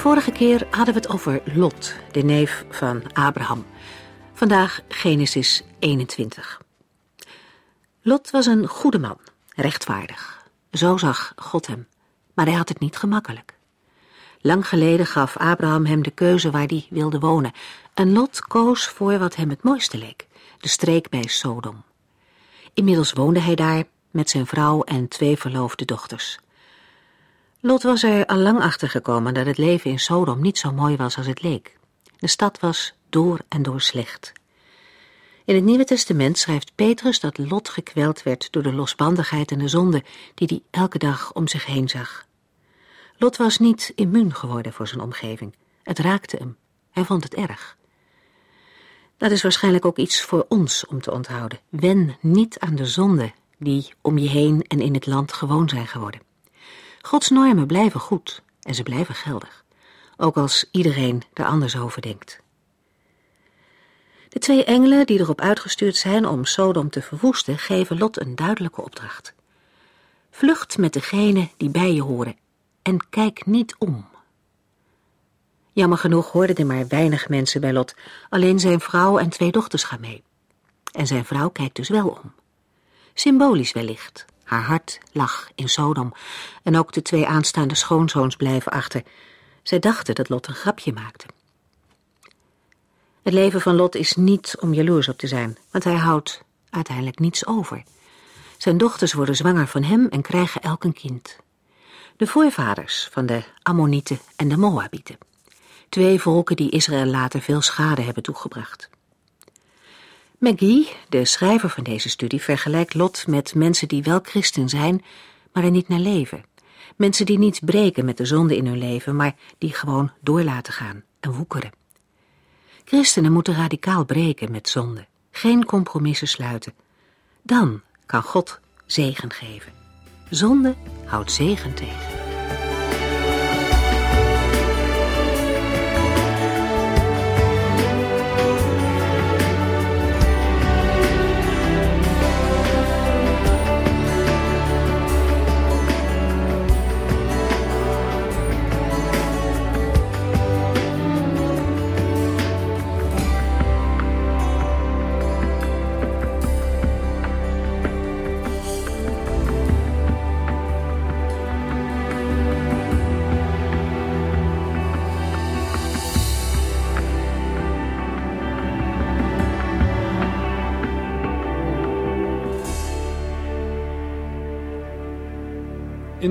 Vorige keer hadden we het over Lot, de neef van Abraham. Vandaag Genesis 21. Lot was een goede man, rechtvaardig. Zo zag God hem, maar hij had het niet gemakkelijk. Lang geleden gaf Abraham hem de keuze waar hij wilde wonen. En Lot koos voor wat hem het mooiste leek, de streek bij Sodom. Inmiddels woonde hij daar met zijn vrouw en twee verloofde dochters. Lot was er al lang achter gekomen dat het leven in Sodom niet zo mooi was als het leek. De stad was door en door slecht. In het Nieuwe Testament schrijft Petrus dat Lot gekweld werd door de losbandigheid en de zonde die hij elke dag om zich heen zag. Lot was niet immuun geworden voor zijn omgeving. Het raakte hem. Hij vond het erg. Dat is waarschijnlijk ook iets voor ons om te onthouden. Wen niet aan de zonde die om je heen en in het land gewoon zijn geworden. Gods normen blijven goed en ze blijven geldig, ook als iedereen er anders over denkt. De twee engelen die erop uitgestuurd zijn om Sodom te verwoesten, geven Lot een duidelijke opdracht. Vlucht met degenen die bij je horen en kijk niet om. Jammer genoeg hoorden er maar weinig mensen bij Lot, alleen zijn vrouw en twee dochters gaan mee. En zijn vrouw kijkt dus wel om. Symbolisch wellicht, haar hart lag in Sodom en ook de twee aanstaande schoonzoons blijven achter. Zij dachten dat Lot een grapje maakte. Het leven van Lot is niet om jaloers op te zijn, want hij houdt uiteindelijk niets over. Zijn dochters worden zwanger van hem en krijgen elk een kind. De voorvaders van de Ammonieten en de Moabieten. Twee volken die Israël later veel schade hebben toegebracht. McGee, de schrijver van deze studie, vergelijkt Lot met mensen die wel christen zijn, maar er niet naar leven. Mensen die niet breken met de zonde in hun leven, maar die gewoon door laten gaan en woekeren. Christenen moeten radicaal breken met zonde, geen compromissen sluiten. Dan kan God zegen geven. Zonde houdt zegen tegen.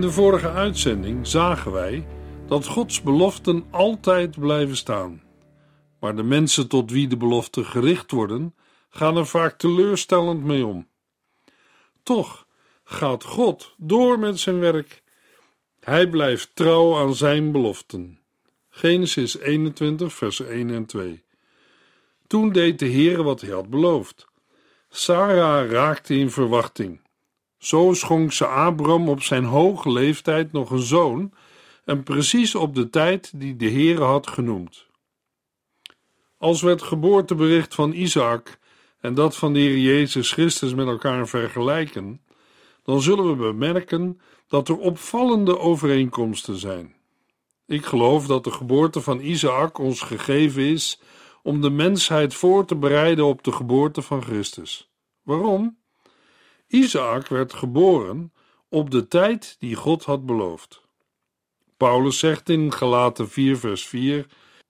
De vorige uitzending zagen wij dat Gods beloften altijd blijven staan. Maar de mensen tot wie de beloften gericht worden, gaan er vaak teleurstellend mee om. Toch gaat God door met zijn werk. Hij blijft trouw aan zijn beloften. Genesis 21, vers 1 en 2. Toen deed de Heer wat hij had beloofd. Sarah raakte in verwachting. Zo schonk ze Abram op zijn hoge leeftijd nog een zoon, en precies op de tijd die de Heere had genoemd. Als we het geboortebericht van Isaac en dat van de Heer Jezus Christus met elkaar vergelijken, dan zullen we bemerken dat er opvallende overeenkomsten zijn. Ik geloof dat de geboorte van Isaac ons gegeven is om de mensheid voor te bereiden op de geboorte van Christus. Waarom? Isaac werd geboren op de tijd die God had beloofd. Paulus zegt in Galaten 4, vers 4: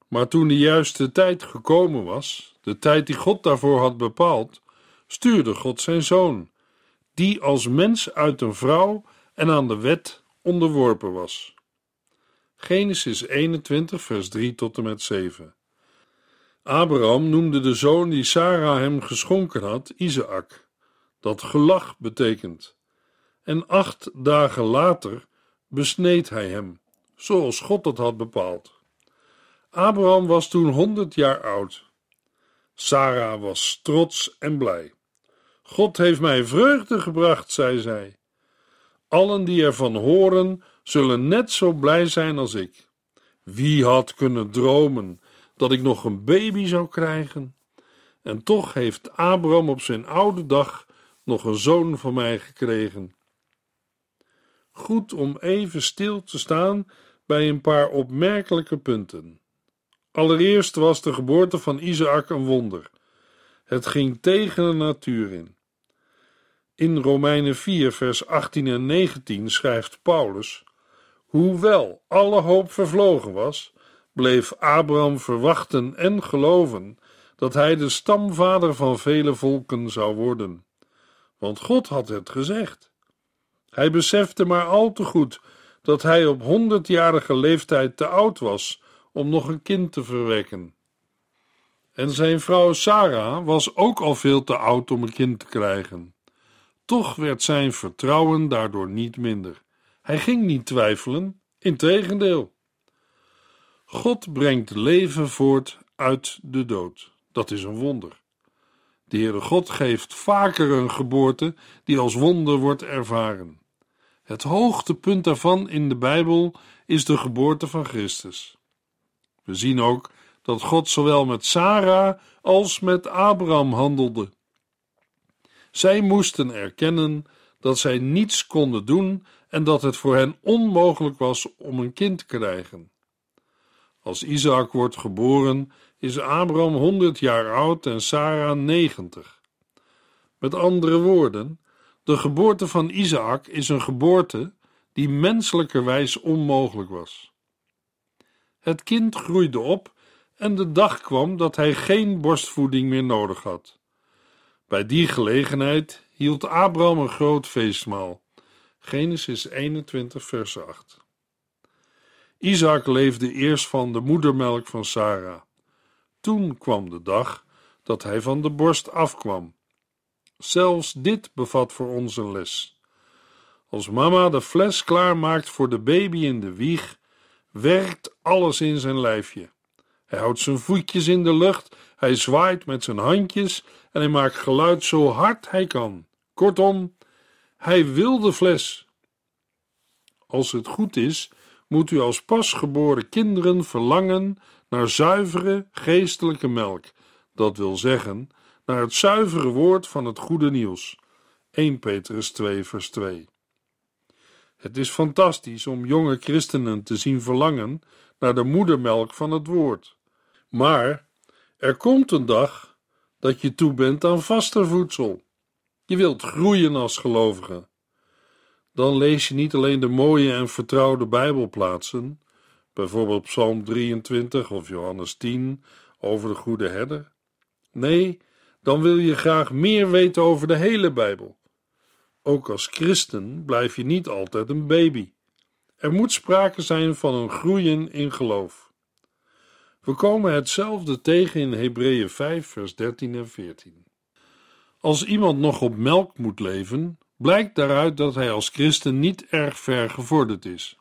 Maar toen de juiste tijd gekomen was, de tijd die God daarvoor had bepaald, stuurde God zijn zoon, die als mens uit een vrouw en aan de wet onderworpen was. Genesis 21, vers 3 tot en met 7. Abraham noemde de zoon die Sarah hem geschonken had Isaac dat gelach betekent. En acht dagen later besneed hij hem, zoals God het had bepaald. Abraham was toen honderd jaar oud. Sarah was trots en blij. God heeft mij vreugde gebracht, zei zij. Allen die ervan horen, zullen net zo blij zijn als ik. Wie had kunnen dromen dat ik nog een baby zou krijgen? En toch heeft Abraham op zijn oude dag nog een zoon van mij gekregen. Goed om even stil te staan bij een paar opmerkelijke punten. Allereerst was de geboorte van Isaac een wonder. Het ging tegen de natuur in. In Romeinen 4, vers 18 en 19 schrijft Paulus: Hoewel alle hoop vervlogen was, bleef Abraham verwachten en geloven dat hij de stamvader van vele volken zou worden. Want God had het gezegd. Hij besefte maar al te goed dat hij op honderdjarige leeftijd te oud was om nog een kind te verwekken. En zijn vrouw Sarah was ook al veel te oud om een kind te krijgen. Toch werd zijn vertrouwen daardoor niet minder. Hij ging niet twijfelen, integendeel. God brengt leven voort uit de dood. Dat is een wonder. De Heere God geeft vaker een geboorte die als wonder wordt ervaren. Het hoogtepunt daarvan in de Bijbel is de geboorte van Christus. We zien ook dat God zowel met Sarah als met Abraham handelde. Zij moesten erkennen dat zij niets konden doen en dat het voor hen onmogelijk was om een kind te krijgen. Als Isaac wordt geboren, is Abraham 100 jaar oud en Sarah 90. Met andere woorden, de geboorte van Isaac is een geboorte die menselijkerwijs onmogelijk was. Het kind groeide op en de dag kwam dat hij geen borstvoeding meer nodig had. Bij die gelegenheid hield Abraham een groot feestmaal. Genesis 21, vers 8. Isaac leefde eerst van de moedermelk van Sarah. Toen kwam de dag dat hij van de borst afkwam. Zelfs dit bevat voor ons een les. Als mama de fles klaarmaakt voor de baby in de wieg, werkt alles in zijn lijfje. Hij houdt zijn voetjes in de lucht, hij zwaait met zijn handjes en hij maakt geluid zo hard hij kan. Kortom, hij wil de fles. Als het goed is, moet u als pasgeboren kinderen verlangen naar zuivere geestelijke melk, dat wil zeggen, naar het zuivere woord van het goede nieuws. 1 Petrus 2, vers 2. Het is fantastisch om jonge christenen te zien verlangen naar de moedermelk van het woord. Maar er komt een dag dat je toe bent aan vaster voedsel. Je wilt groeien als gelovige. Dan lees je niet alleen de mooie en vertrouwde Bijbelplaatsen, bijvoorbeeld Psalm 23 of Johannes 10 over de goede herder. Nee, dan wil je graag meer weten over de hele Bijbel. Ook als christen blijf je niet altijd een baby. Er moet sprake zijn van een groeien in geloof. We komen hetzelfde tegen in Hebreeën 5, vers 13 en 14. Als iemand nog op melk moet leven, blijkt daaruit dat hij als christen niet erg ver gevorderd is.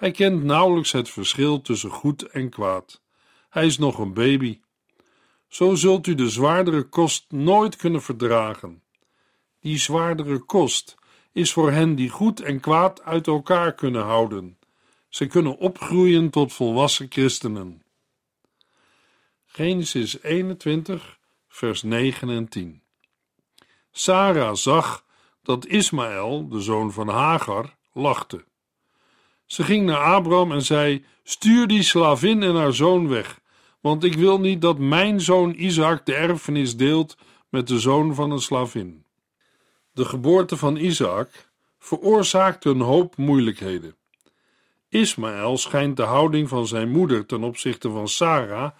Hij kent nauwelijks het verschil tussen goed en kwaad. Hij is nog een baby. Zo zult u de zwaardere kost nooit kunnen verdragen. Die zwaardere kost is voor hen die goed en kwaad uit elkaar kunnen houden. Ze kunnen opgroeien tot volwassen christenen. Genesis 21, vers 9 en 10. Sarah zag dat Ismaël, de zoon van Hagar, lachte. Ze ging naar Abraham en zei: Stuur die slavin en haar zoon weg, want ik wil niet dat mijn zoon Isaac de erfenis deelt met de zoon van een slavin. De geboorte van Isaac veroorzaakte een hoop moeilijkheden. Ismaël schijnt de houding van zijn moeder ten opzichte van Sarah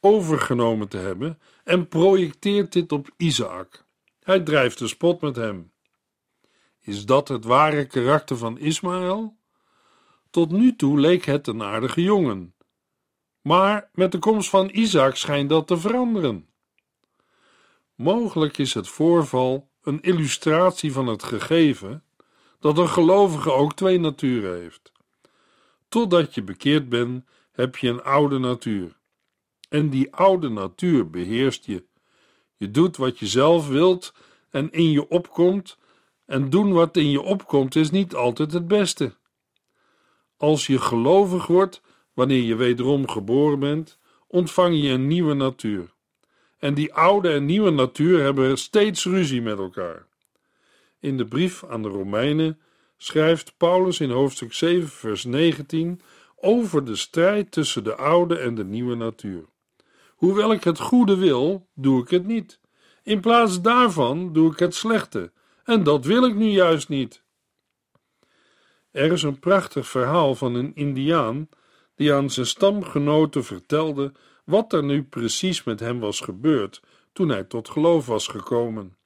overgenomen te hebben en projecteert dit op Isaac. Hij drijft de spot met hem. Is dat het ware karakter van Ismaël? Tot nu toe leek het een aardige jongen. Maar met de komst van Isaac schijnt dat te veranderen. Mogelijk is het voorval een illustratie van het gegeven dat een gelovige ook twee naturen heeft. Totdat je bekeerd bent, heb je een oude natuur. En die oude natuur beheerst je. Je doet wat je zelf wilt en in je opkomt, en doen wat in je opkomt is niet altijd het beste. Als je gelovig wordt, wanneer je wederom geboren bent, ontvang je een nieuwe natuur. En die oude en nieuwe natuur hebben steeds ruzie met elkaar. In de brief aan de Romeinen schrijft Paulus in hoofdstuk 7, vers 19 over de strijd tussen de oude en de nieuwe natuur. Hoewel ik het goede wil, doe ik het niet. In plaats daarvan doe ik het slechte, en dat wil ik nu juist niet. Er is een prachtig verhaal van een Indiaan die aan zijn stamgenoten vertelde wat er nu precies met hem was gebeurd toen hij tot geloof was gekomen.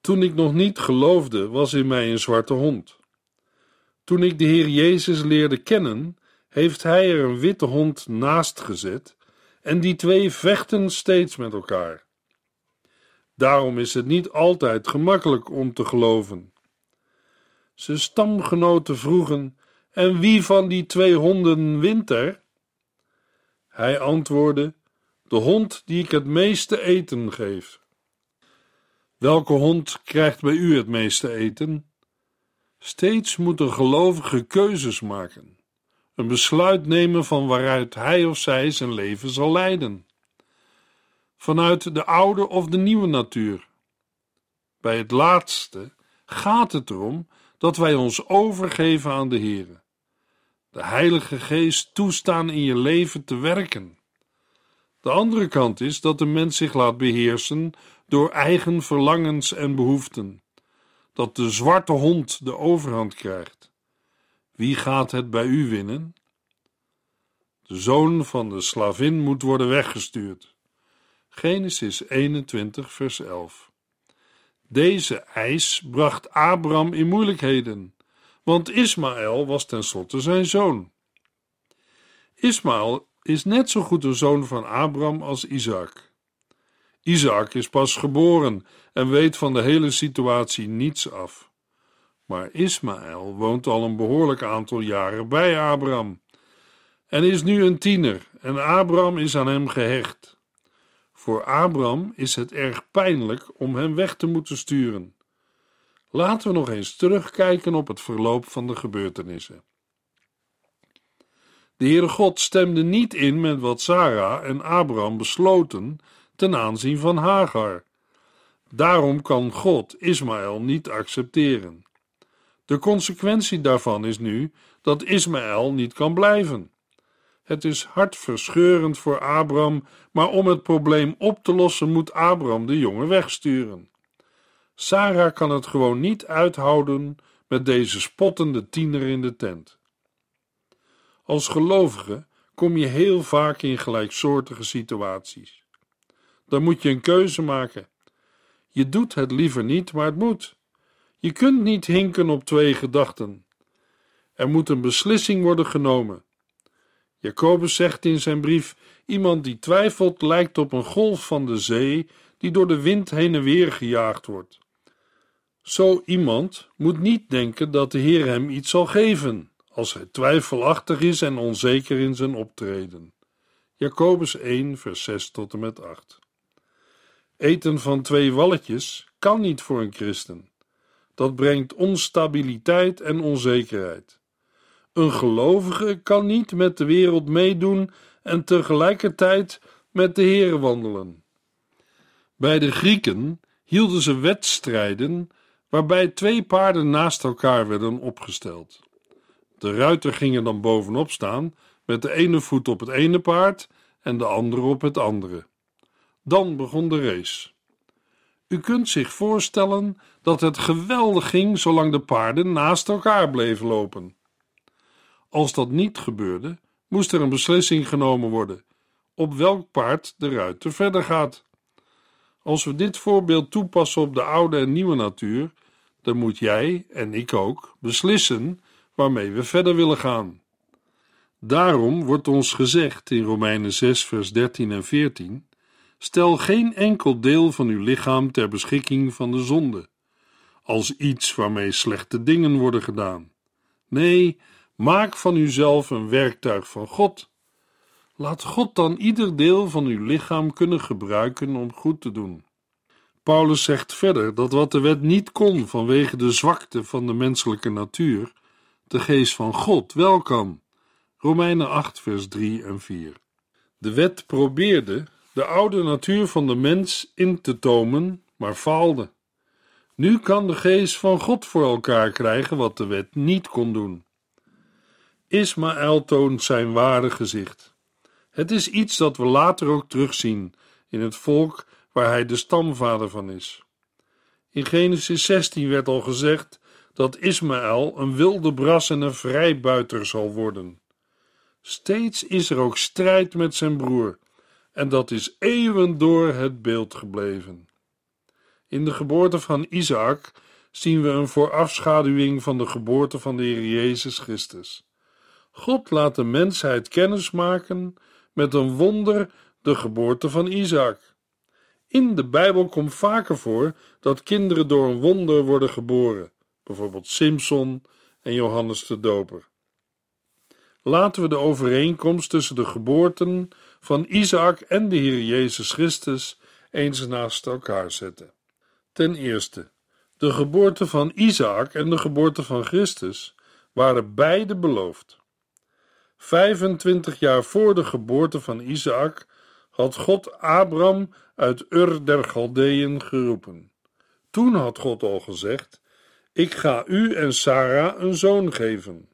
Toen ik nog niet geloofde, was in mij een zwarte hond. Toen ik de Heer Jezus leerde kennen, heeft Hij er een witte hond naast gezet en die twee vechten steeds met elkaar. Daarom is het niet altijd gemakkelijk om te geloven. Zijn stamgenoten vroegen: En wie van die twee honden wint er? Hij antwoordde: De hond die ik het meeste eten geef. Welke hond krijgt bij u het meeste eten? Steeds moet een gelovige keuzes maken, een besluit nemen van waaruit hij of zij zijn leven zal leiden. Vanuit de oude of de nieuwe natuur. Bij het laatste gaat het erom dat wij ons overgeven aan de Heer. De Heilige Geest toestaan in je leven te werken. De andere kant is dat de mens zich laat beheersen door eigen verlangens en behoeften dat de zwarte hond de overhand krijgt. Wie gaat het bij u winnen? De zoon van de slavin moet worden weggestuurd. Genesis 21, vers 11. Deze eis bracht Abraham in moeilijkheden, want Ismaël was tenslotte zijn zoon. Ismaël is net zo goed een zoon van Abraham als Isaac. Isaac is pas geboren en weet van de hele situatie niets af. Maar Ismaël woont al een behoorlijk aantal jaren bij Abraham en is nu een tiener en Abraham is aan hem gehecht. Voor Abraham is het erg pijnlijk om hem weg te moeten sturen. Laten we nog eens terugkijken op het verloop van de gebeurtenissen. De Heere God stemde niet in met wat Sarah en Abraham besloten ten aanzien van Hagar. Daarom kan God Ismaël niet accepteren. De consequentie daarvan is nu dat Ismaël niet kan blijven. Het is hartverscheurend voor Abraham, maar om het probleem op te lossen moet Abraham de jongen wegsturen. Sarah kan het gewoon niet uithouden met deze spottende tiener in de tent. Als gelovige kom je heel vaak in gelijksoortige situaties dan moet je een keuze maken. Je doet het liever niet, maar het moet. Je kunt niet hinken op twee gedachten. Er moet een beslissing worden genomen. Jacobus zegt in zijn brief: Iemand die twijfelt lijkt op een golf van de zee die door de wind heen en weer gejaagd wordt. Zo iemand moet niet denken dat de Heer hem iets zal geven, als hij twijfelachtig is en onzeker in zijn optreden. Jacobus 1, vers 6 tot en met 8. Eten van twee walletjes kan niet voor een christen. Dat brengt onstabiliteit en onzekerheid. Een gelovige kan niet met de wereld meedoen en tegelijkertijd met de Heer wandelen. Bij de Grieken hielden ze wedstrijden waarbij twee paarden naast elkaar werden opgesteld. De ruiter ging er dan bovenop staan, met de ene voet op het ene paard en de andere op het andere. Dan begon de race. U kunt zich voorstellen dat het geweldig ging zolang de paarden naast elkaar bleven lopen. Als dat niet gebeurde, moest er een beslissing genomen worden op welk paard de ruiter verder gaat. Als we dit voorbeeld toepassen op de oude en nieuwe natuur, dan moet jij en ik ook beslissen waarmee we verder willen gaan. Daarom wordt ons gezegd in Romeinen 6, vers 13 en 14: Stel geen enkel deel van uw lichaam ter beschikking van de zonde, als iets waarmee slechte dingen worden gedaan. Nee, maak van uzelf een werktuig van God. Laat God dan ieder deel van uw lichaam kunnen gebruiken om goed te doen. Paulus zegt verder dat wat de wet niet kon vanwege de zwakte van de menselijke natuur, de geest van God wel kan. Romeinen 8, vers 3 en 4. De wet probeerde de oude natuur van de mens in te tomen, maar faalde. Nu kan de geest van God voor elkaar krijgen wat de wet niet kon doen. Ismaël toont zijn ware gezicht. Het is iets dat we later ook terugzien in het volk waar hij de stamvader van is. In Genesis 16 werd al gezegd dat Ismaël een wilde bras en een vrijbuiter zal worden. Steeds is er ook strijd met zijn broer, en dat is eeuwen door het beeld gebleven. In de geboorte van Isaac zien we een voorafschaduwing van de geboorte van de Heer Jezus Christus. God laat de mensheid kennis maken met een wonder, de geboorte van Isaac. In de Bijbel komt vaker voor dat kinderen door een wonder worden geboren, bijvoorbeeld Simson en Johannes de Doper. Laten we de overeenkomst tussen de geboorten van Isaac en de Heer Jezus Christus eens naast elkaar zetten. Ten eerste, de geboorte van Isaac en de geboorte van Christus waren beide beloofd. 25 jaar voor de geboorte van Isaac had God Abraham uit Ur der Galdeën geroepen. Toen had God al gezegd: Ik ga u en Sarah een zoon geven.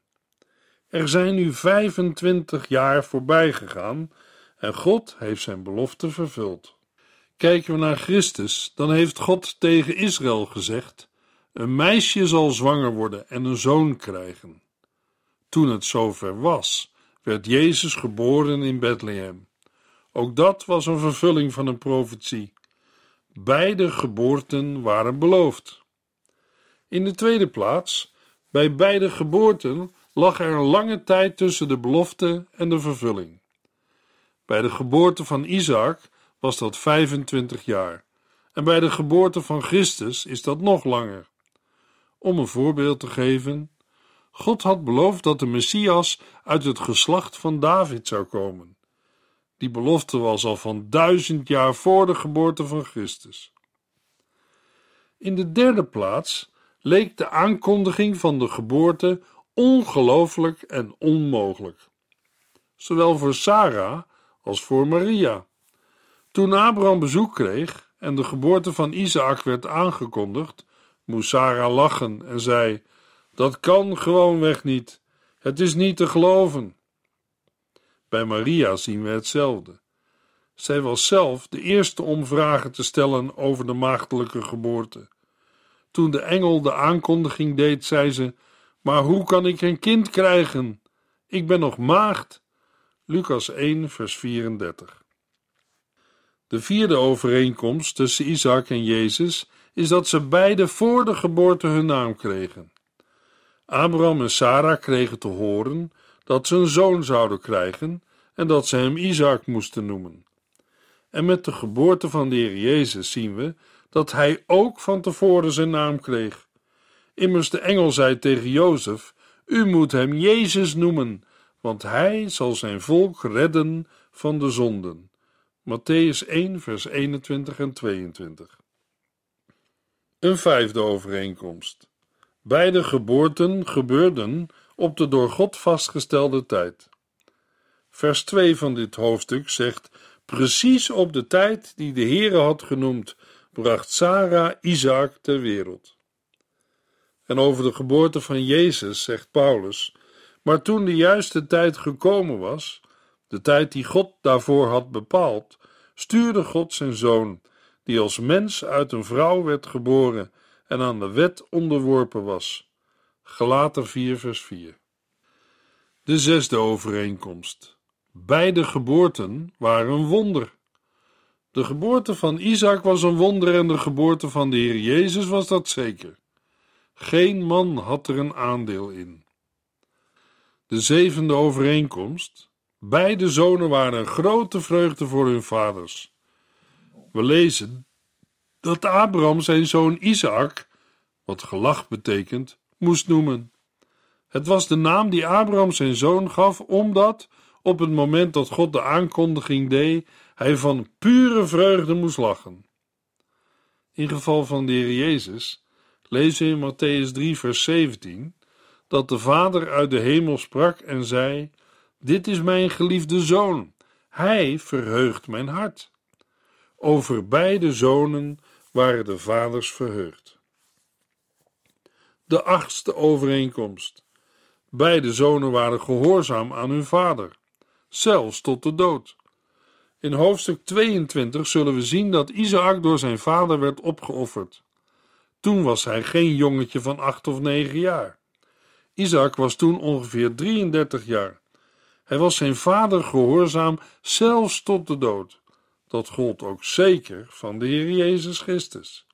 Er zijn nu 25 jaar voorbij gegaan en God heeft zijn belofte vervuld. Kijken we naar Christus, dan heeft God tegen Israël gezegd: Een meisje zal zwanger worden en een zoon krijgen. Toen het zover was, werd Jezus geboren in Bethlehem. Ook dat was een vervulling van een profetie. Beide geboorten waren beloofd. In de tweede plaats, bij beide geboorten lag er een lange tijd tussen de belofte en de vervulling. Bij de geboorte van Isaac was dat 25 jaar, en bij de geboorte van Christus is dat nog langer. Om een voorbeeld te geven, God had beloofd dat de Messias uit het geslacht van David zou komen. Die belofte was al van duizend jaar voor de geboorte van Christus. In de derde plaats leek de aankondiging van de geboorte ongelooflijk en onmogelijk. Zowel voor Sarah als voor Maria. Toen Abraham bezoek kreeg en de geboorte van Isaac werd aangekondigd, moest Sarah lachen en zei: Dat kan gewoonweg niet. Het is niet te geloven. Bij Maria zien we hetzelfde. Zij was zelf de eerste om vragen te stellen over de maagdelijke geboorte. Toen de engel de aankondiging deed, zei ze: Maar hoe kan ik een kind krijgen? Ik ben nog maagd. Lucas 1, vers 34. De vierde overeenkomst tussen Isaac en Jezus is dat ze beide voor de geboorte hun naam kregen. Abraham en Sarah kregen te horen dat ze een zoon zouden krijgen en dat ze hem Isaac moesten noemen. En met de geboorte van de Heer Jezus zien we dat hij ook van tevoren zijn naam kreeg. Immers de engel zei tegen Jozef: U moet hem Jezus noemen, want hij zal zijn volk redden van de zonden. Matthäus 1, vers 21 en 22. Een vijfde overeenkomst. Beide geboorten gebeurden op de door God vastgestelde tijd. Vers 2 van dit hoofdstuk zegt: Precies op de tijd die de Heere had genoemd, bracht Sarah Isaac ter wereld. En over de geboorte van Jezus zegt Paulus: Maar toen de juiste tijd gekomen was, de tijd die God daarvoor had bepaald, stuurde God zijn zoon, die als mens uit een vrouw werd geboren en aan de wet onderworpen was. Gelater 4, vers 4. De zesde overeenkomst. Beide geboorten waren een wonder. De geboorte van Isaac was een wonder en de geboorte van de Heer Jezus was dat zeker. Geen man had er een aandeel in. De zevende overeenkomst. Beide zonen waren een grote vreugde voor hun vaders. We lezen dat Abraham zijn zoon Isaac, wat gelach betekent, moest noemen. Het was de naam die Abraham zijn zoon gaf, omdat, op het moment dat God de aankondiging deed, hij van pure vreugde moest lachen. In geval van de Heer Jezus lezen we in Matthäus 3, vers 17 dat de Vader uit de hemel sprak en zei: Dit is mijn geliefde zoon, hij verheugt mijn hart. Over beide zonen waren de vaders verheugd. De achtste overeenkomst. Beide zonen waren gehoorzaam aan hun vader, zelfs tot de dood. In hoofdstuk 22 zullen we zien dat Isaac door zijn vader werd opgeofferd. Toen was hij geen jongetje van acht of negen jaar. Isaac was toen ongeveer 33 jaar. Hij was zijn vader gehoorzaam, zelfs tot de dood. Dat gold ook zeker van de Heer Jezus Christus.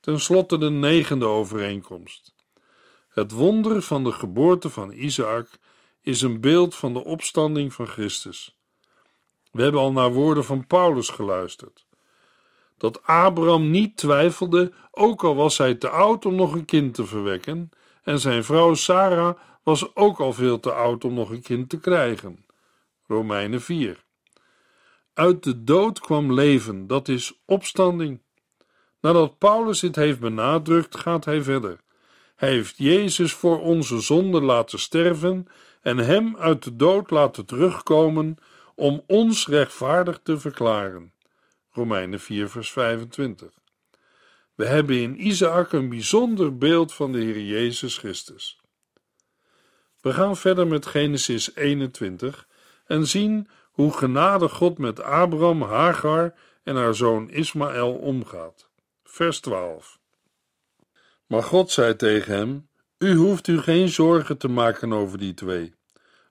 Ten slotte de negende overeenkomst. Het wonder van de geboorte van Isaac is een beeld van de opstanding van Christus. We hebben al naar woorden van Paulus geluisterd. Dat Abraham niet twijfelde, ook al was hij te oud om nog een kind te verwekken, en zijn vrouw Sarah was ook al veel te oud om nog een kind te krijgen. Romeinen 4. Uit de dood kwam leven, dat is opstanding. Nadat Paulus dit heeft benadrukt, gaat hij verder. Hij heeft Jezus voor onze zonde laten sterven en hem uit de dood laten terugkomen om ons rechtvaardig te verklaren. Romeinen 4, vers 25. We hebben in Isaac een bijzonder beeld van de Heer Jezus Christus. We gaan verder met Genesis 21 en zien hoe genadig God met Abraham, Hagar en haar zoon Ismaël omgaat. Vers 12. Maar God zei tegen hem: U hoeft u geen zorgen te maken over die twee.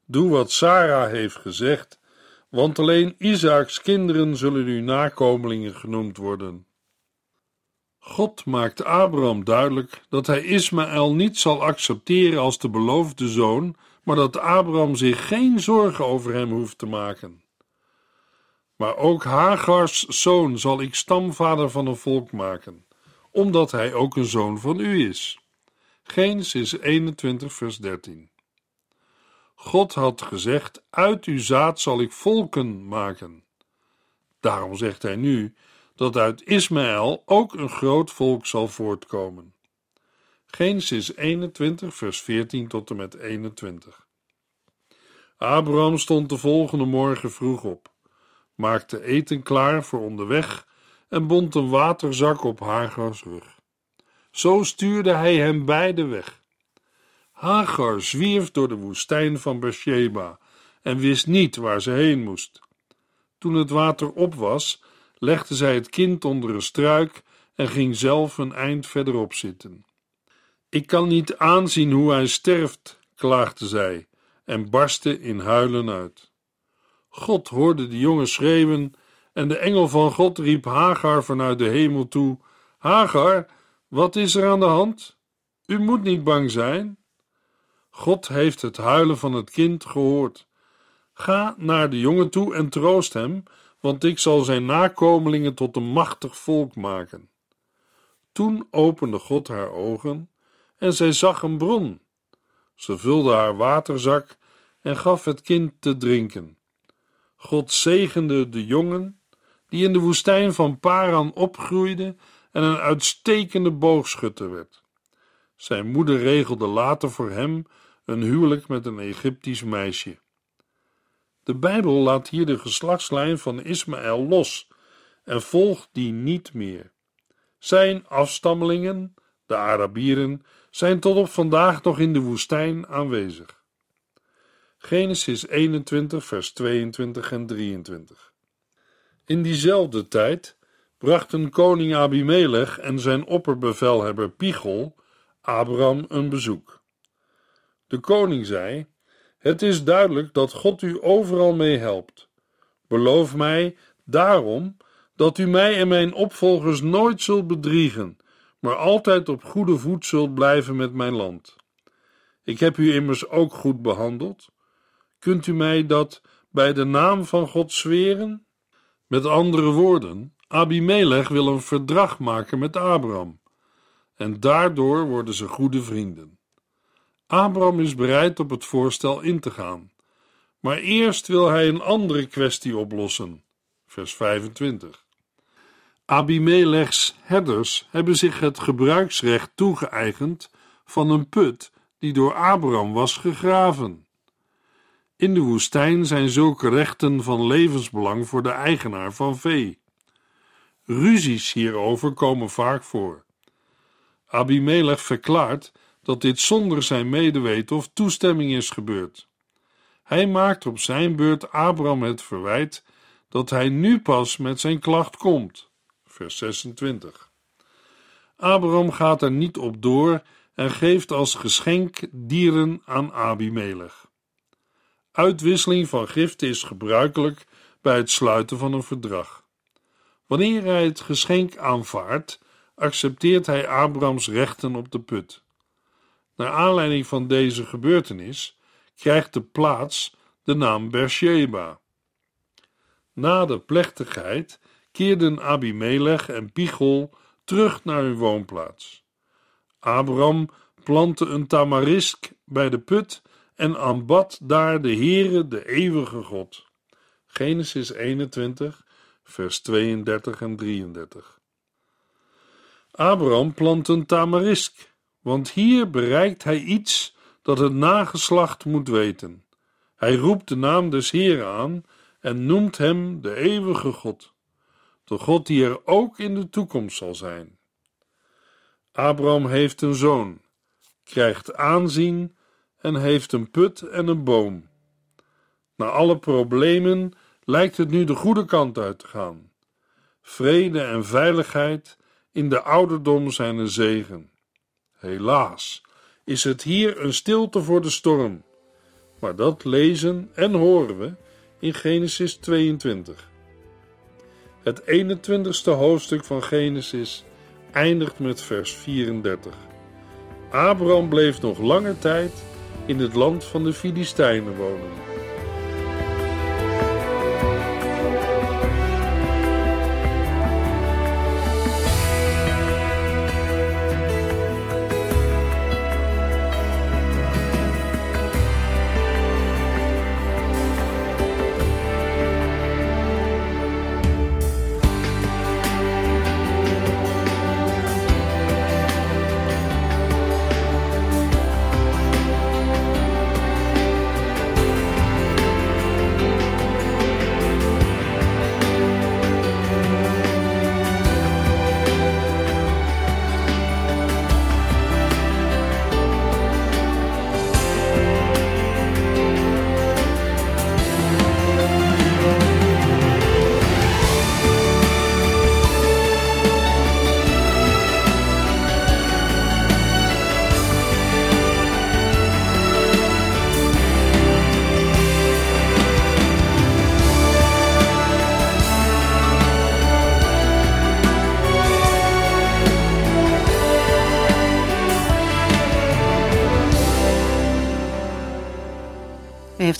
Doe wat Sarah heeft gezegd, want alleen Isaaks kinderen zullen uw nakomelingen genoemd worden. God maakt Abraham duidelijk dat hij Ismaël niet zal accepteren als de beloofde zoon, maar dat Abraham zich geen zorgen over hem hoeft te maken. Maar ook Hagars zoon zal ik stamvader van een volk maken, omdat hij ook een zoon van u is. Genesis 21, vers 13. God had gezegd: Uit uw zaad zal ik volken maken. Daarom zegt hij nu dat uit Ismaël ook een groot volk zal voortkomen. Genesis 21, vers 14 tot en met 21. Abraham stond de volgende morgen vroeg op, maakte eten klaar voor onderweg en bond een waterzak op Hagars rug. Zo stuurde hij hem beide weg. Hagar zwierf door de woestijn van Beersheba en wist niet waar ze heen moest. Toen het water op was, legde zij het kind onder een struik en ging zelf een eind verderop zitten. Ik kan niet aanzien hoe hij sterft, klaagde zij en barstte in huilen uit. God hoorde de jongen schreeuwen en de engel van God riep Hagar vanuit de hemel toe: Hagar, wat is er aan de hand? U moet niet bang zijn. God heeft het huilen van het kind gehoord. Ga naar de jongen toe en troost hem, want ik zal zijn nakomelingen tot een machtig volk maken. Toen opende God haar ogen en zij zag een bron. Ze vulde haar waterzak en gaf het kind te drinken. God zegende de jongen, die in de woestijn van Paran opgroeide en een uitstekende boogschutter werd. Zijn moeder regelde later voor hem een huwelijk met een Egyptisch meisje. De Bijbel laat hier de geslachtslijn van Ismaël los en volgt die niet meer. Zijn afstammelingen, de Arabieren, zijn tot op vandaag nog in de woestijn aanwezig. Genesis 21, vers 22 en 23. In diezelfde tijd brachten koning Abimelech en zijn opperbevelhebber Pichol Abraham een bezoek. De koning zei: het is duidelijk dat God u overal mee helpt. Beloof mij daarom dat u mij en mijn opvolgers nooit zult bedriegen, maar altijd op goede voet zult blijven met mijn land. Ik heb u immers ook goed behandeld. Kunt u mij dat bij de naam van God zweren? Met andere woorden, Abimelech wil een verdrag maken met Abraham, en daardoor worden ze goede vrienden. Abraham is bereid op het voorstel in te gaan, Maar eerst wil hij een andere kwestie oplossen. Vers 25. Abimelechs herders hebben zich het gebruiksrecht toegeëigend van een put die door Abraham was gegraven. In de woestijn zijn zulke rechten van levensbelang voor de eigenaar van vee. Ruzies hierover komen vaak voor. Abimelech verklaart dat dit zonder zijn medeweten of toestemming is gebeurd. Hij maakt op zijn beurt Abraham het verwijt dat hij nu pas met zijn klacht komt. Vers 26. Abraham gaat er niet op door en geeft als geschenk dieren aan Abimelech. Uitwisseling van giften is gebruikelijk bij het sluiten van een verdrag. Wanneer hij het geschenk aanvaardt, accepteert hij Abrahams rechten op de put. Naar aanleiding van deze gebeurtenis krijgt de plaats de naam Beersheba. Na de plechtigheid keerden Abimelech en Pichol terug naar hun woonplaats. Abraham plantte een tamarisk bij de put en aanbad daar de Heere, de eeuwige God. Genesis 21, vers 32 en 33. Abraham plant een tamarisk, want hier bereikt hij iets dat het nageslacht moet weten. Hij roept de naam des Heeren aan en noemt hem de eeuwige God, de God die er ook in de toekomst zal zijn. Abraham heeft een zoon, krijgt aanzien en heeft een put en een boom. Na alle problemen lijkt het nu de goede kant uit te gaan. Vrede en veiligheid in de ouderdom zijn een zegen. Helaas is het hier een stilte voor de storm, maar dat lezen en horen we in Genesis 22. Het 21ste hoofdstuk van Genesis eindigt met vers 34. Abraham bleef nog lange tijd in het land van de Filistijnen wonen.